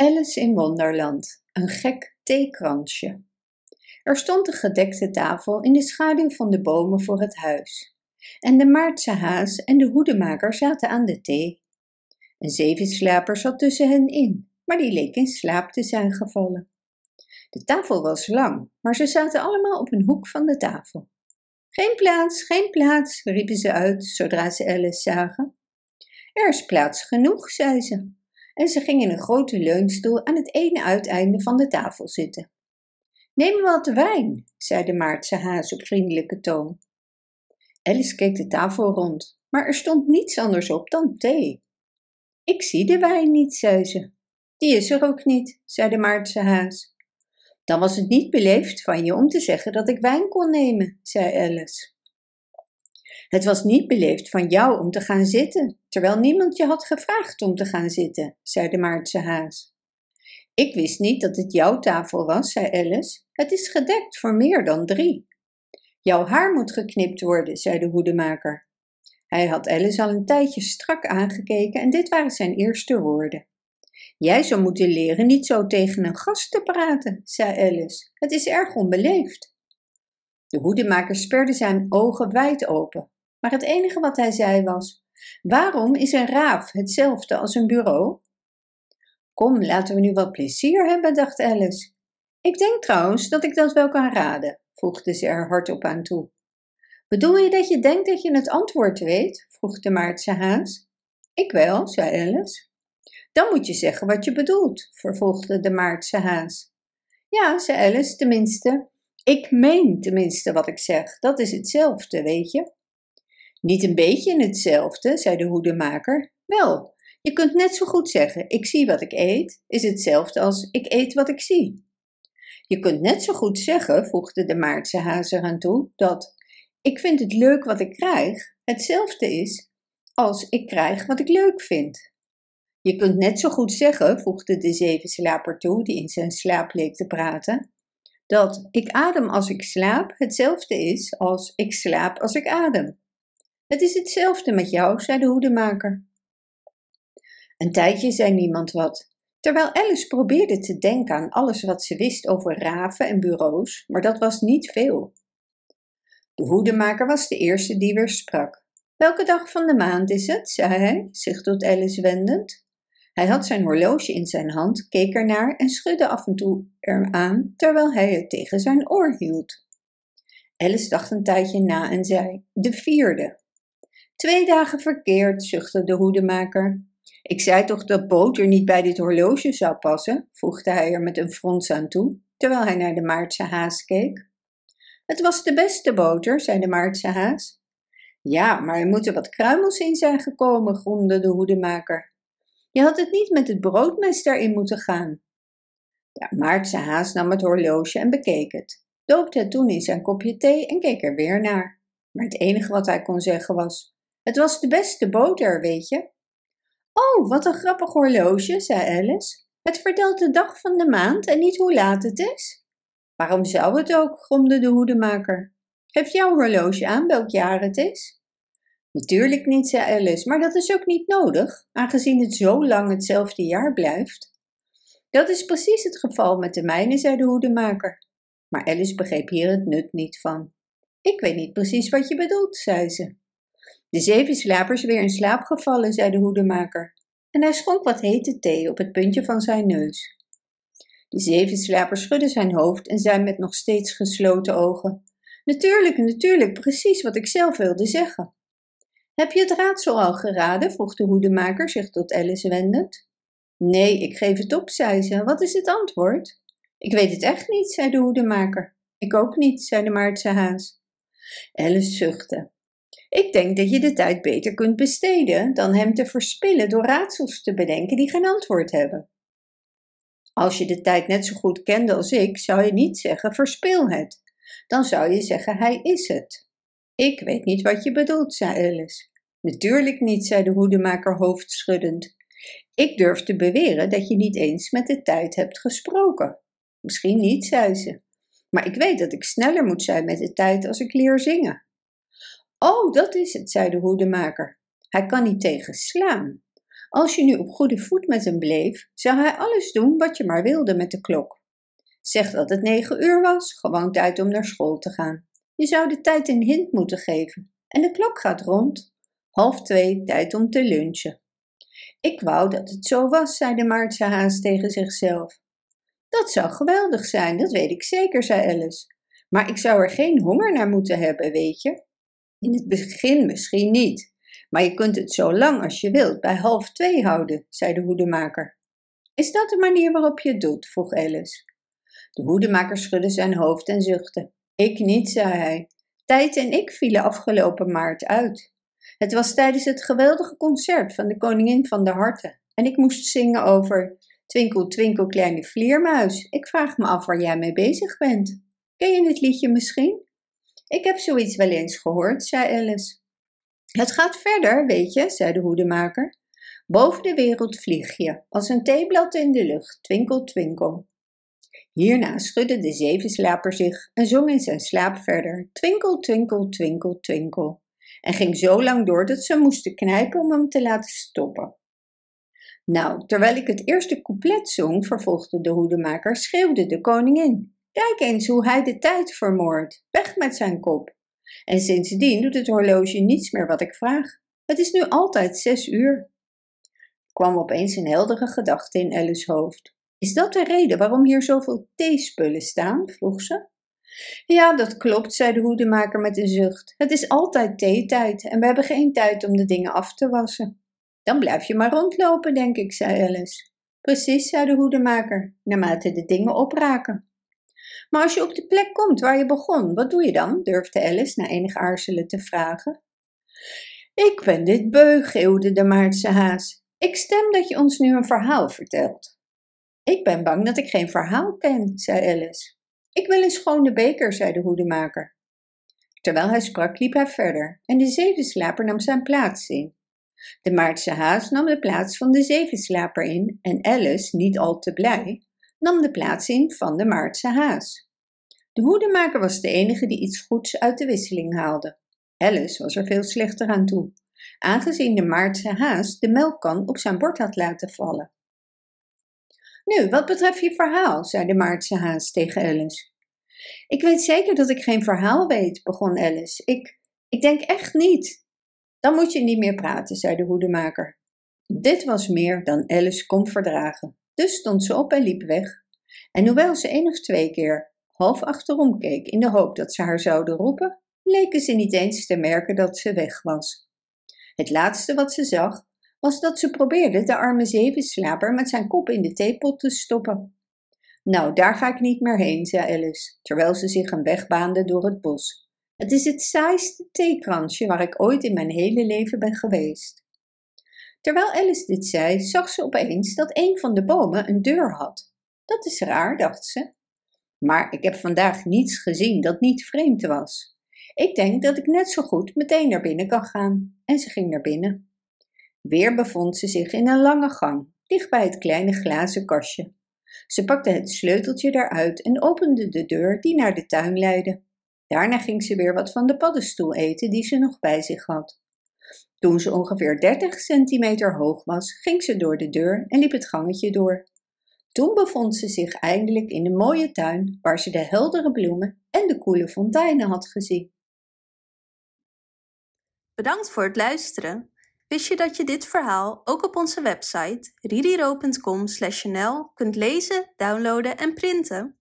Alice in Wonderland, een gek theekransje. Er stond een gedekte tafel in de schaduw van de bomen voor het huis. En de Maartse haas en de hoedemaker zaten aan de thee. Een zevenslaper zat tussen hen in, maar die leek in slaap te zijn gevallen. De tafel was lang, maar ze zaten allemaal op een hoek van de tafel. Geen plaats, geen plaats, riepen ze uit zodra ze Alice zagen. Er is plaats genoeg, zei ze en ze ging in een grote leunstoel aan het ene uiteinde van de tafel zitten. Neem wat wijn, zei de Maartse haas op vriendelijke toon. Alice keek de tafel rond, maar er stond niets anders op dan thee. Ik zie de wijn niet, zei ze. Die is er ook niet, zei de Maartse haas. Dan was het niet beleefd van je om te zeggen dat ik wijn kon nemen, zei Alice. Het was niet beleefd van jou om te gaan zitten, terwijl niemand je had gevraagd om te gaan zitten, zei de Maartse haas. Ik wist niet dat het jouw tafel was, zei Alice. Het is gedekt voor meer dan drie. Jouw haar moet geknipt worden, zei de hoedemaker. Hij had Alice al een tijdje strak aangekeken en dit waren zijn eerste woorden. Jij zou moeten leren niet zo tegen een gast te praten, zei Alice. Het is erg onbeleefd. De hoedemaker sperde zijn ogen wijd open maar het enige wat hij zei was: Waarom is een raaf hetzelfde als een bureau? Kom, laten we nu wat plezier hebben, dacht Alice. Ik denk trouwens dat ik dat wel kan raden, voegde ze er hardop aan toe. Bedoel je dat je denkt dat je het antwoord weet? vroeg de Maartse haas. Ik wel, zei Alice. Dan moet je zeggen wat je bedoelt, vervolgde de Maartse haas. Ja, zei Alice, tenminste. Ik meen tenminste wat ik zeg. Dat is hetzelfde, weet je. Niet een beetje hetzelfde, zei de hoedemaker. Wel, je kunt net zo goed zeggen: ik zie wat ik eet, is hetzelfde als ik eet wat ik zie. Je kunt net zo goed zeggen, voegde de Maartse haas eraan toe, dat ik vind het leuk wat ik krijg hetzelfde is als ik krijg wat ik leuk vind. Je kunt net zo goed zeggen, voegde de zevenslaper toe, die in zijn slaap leek te praten, dat ik adem als ik slaap hetzelfde is als ik slaap als ik adem. Het is hetzelfde met jou, zei de hoedemaker. Een tijdje zei niemand wat, terwijl Alice probeerde te denken aan alles wat ze wist over raven en bureaus, maar dat was niet veel. De hoedemaker was de eerste die weer sprak. Welke dag van de maand is het? zei hij, zich tot Alice wendend. Hij had zijn horloge in zijn hand, keek ernaar en schudde af en toe eraan terwijl hij het tegen zijn oor hield. Alice dacht een tijdje na en zei: De vierde. Twee dagen verkeerd, zuchtte de hoedemaker. Ik zei toch dat boter niet bij dit horloge zou passen, voegde hij er met een frons aan toe, terwijl hij naar de Maartse haas keek. Het was de beste boter, zei de Maartse haas. Ja, maar er moeten wat kruimels in zijn gekomen, gromde de hoedemaker. Je had het niet met het broodmes daarin moeten gaan. De Maartse haas nam het horloge en bekeek het, doopte het toen in zijn kopje thee en keek er weer naar. Maar het enige wat hij kon zeggen was: het was de beste boter, weet je. Oh, wat een grappig horloge, zei Alice. Het vertelt de dag van de maand en niet hoe laat het is. Waarom zou het ook, gromde de hoedemaker. Heeft jouw horloge aan welk jaar het is? Natuurlijk niet, zei Alice, maar dat is ook niet nodig, aangezien het zo lang hetzelfde jaar blijft. Dat is precies het geval met de mijne, zei de hoedemaker. Maar Alice begreep hier het nut niet van. Ik weet niet precies wat je bedoelt, zei ze. De zeven slapers weer in slaap gevallen, zei de hoedemaker. En hij schonk wat hete thee op het puntje van zijn neus. De zeven slapers schudde zijn hoofd en zei met nog steeds gesloten ogen: Natuurlijk, natuurlijk, precies wat ik zelf wilde zeggen. Heb je het raadsel al geraden? vroeg de hoedemaker zich tot Alice wendend. Nee, ik geef het op, zei ze. Wat is het antwoord? Ik weet het echt niet, zei de hoedemaker. Ik ook niet, zei de Maartse haas. Alice zuchtte. Ik denk dat je de tijd beter kunt besteden dan hem te verspillen door raadsels te bedenken die geen antwoord hebben. Als je de tijd net zo goed kende als ik, zou je niet zeggen verspil het. Dan zou je zeggen hij is het. Ik weet niet wat je bedoelt, zei Alice. Natuurlijk niet, zei de hoedemaker hoofdschuddend. Ik durf te beweren dat je niet eens met de tijd hebt gesproken. Misschien niet, zei ze. Maar ik weet dat ik sneller moet zijn met de tijd als ik leer zingen. Oh, dat is het, zei de hoedemaker. Hij kan niet tegen slaan. Als je nu op goede voet met hem bleef, zou hij alles doen wat je maar wilde met de klok. Zeg dat het negen uur was, gewoon tijd om naar school te gaan. Je zou de tijd een hint moeten geven. En de klok gaat rond. Half twee, tijd om te lunchen. Ik wou dat het zo was, zei de Maartse haas tegen zichzelf. Dat zou geweldig zijn, dat weet ik zeker, zei Alice. Maar ik zou er geen honger naar moeten hebben, weet je? In het begin misschien niet, maar je kunt het zo lang als je wilt bij half twee houden, zei de hoedemaker. Is dat de manier waarop je het doet? vroeg Alice. De hoedemaker schudde zijn hoofd en zuchtte. Ik niet, zei hij. Tijd en ik vielen afgelopen maart uit. Het was tijdens het geweldige concert van de Koningin van de Harten en ik moest zingen over Twinkel, twinkel, kleine vleermuis. Ik vraag me af waar jij mee bezig bent. Ken je het liedje misschien? Ik heb zoiets wel eens gehoord, zei Alice. Het gaat verder, weet je, zei de hoedemaker. Boven de wereld vlieg je, als een theeblad in de lucht, twinkel, twinkel. Hierna schudde de zevenslaper zich en zong in zijn slaap verder, twinkel, twinkel, twinkel, twinkel, en ging zo lang door dat ze moesten knijpen om hem te laten stoppen. Nou, terwijl ik het eerste couplet zong, vervolgde de hoedemaker, schreeuwde de koningin. Kijk eens hoe hij de tijd vermoordt. Weg met zijn kop. En sindsdien doet het horloge niets meer wat ik vraag. Het is nu altijd zes uur. Kwam opeens een heldere gedachte in Alice's hoofd. Is dat de reden waarom hier zoveel theespullen staan? vroeg ze. Ja, dat klopt, zei de hoedemaker met een zucht. Het is altijd theetijd en we hebben geen tijd om de dingen af te wassen. Dan blijf je maar rondlopen, denk ik, zei Alice. Precies, zei de hoedemaker, naarmate de dingen opraken. Maar als je op de plek komt waar je begon, wat doe je dan? durfde Alice na enig aarzelen te vragen. Ik ben dit beu, geeuwde de Maartse haas. Ik stem dat je ons nu een verhaal vertelt. Ik ben bang dat ik geen verhaal ken, zei Alice. Ik wil een schone beker, zei de hoedemaker. Terwijl hij sprak, liep hij verder en de zevenslaper nam zijn plaats in. De Maartse haas nam de plaats van de zevenslaper in en Alice, niet al te blij, nam de plaats in van de Maartse haas. De hoedemaker was de enige die iets goeds uit de wisseling haalde. Alice was er veel slechter aan toe, aangezien de Maartse haas de melkkan op zijn bord had laten vallen. Nu, wat betreft je verhaal, zei de Maartse haas tegen Alice. Ik weet zeker dat ik geen verhaal weet, begon Alice. Ik, ik denk echt niet. Dan moet je niet meer praten, zei de hoedemaker. Dit was meer dan Alice kon verdragen. Dus stond ze op en liep weg. En hoewel ze één of twee keer half achterom keek in de hoop dat ze haar zouden roepen, leken ze niet eens te merken dat ze weg was. Het laatste wat ze zag, was dat ze probeerde de arme zevenslaper met zijn kop in de theepot te stoppen. Nou, daar ga ik niet meer heen, zei Alice, terwijl ze zich een weg baande door het bos. Het is het saaiste theekransje waar ik ooit in mijn hele leven ben geweest. Terwijl Alice dit zei, zag ze opeens dat een van de bomen een deur had. Dat is raar, dacht ze. Maar ik heb vandaag niets gezien dat niet vreemd was. Ik denk dat ik net zo goed meteen naar binnen kan gaan. En ze ging naar binnen. Weer bevond ze zich in een lange gang, dicht bij het kleine glazen kastje. Ze pakte het sleuteltje eruit en opende de deur die naar de tuin leidde. Daarna ging ze weer wat van de paddenstoel eten die ze nog bij zich had. Toen ze ongeveer 30 centimeter hoog was, ging ze door de deur en liep het gangetje door. Toen bevond ze zich eindelijk in de mooie tuin waar ze de heldere bloemen en de koele fonteinen had gezien. Bedankt voor het luisteren. Wist je dat je dit verhaal ook op onze website ririro.com/nl kunt lezen, downloaden en printen?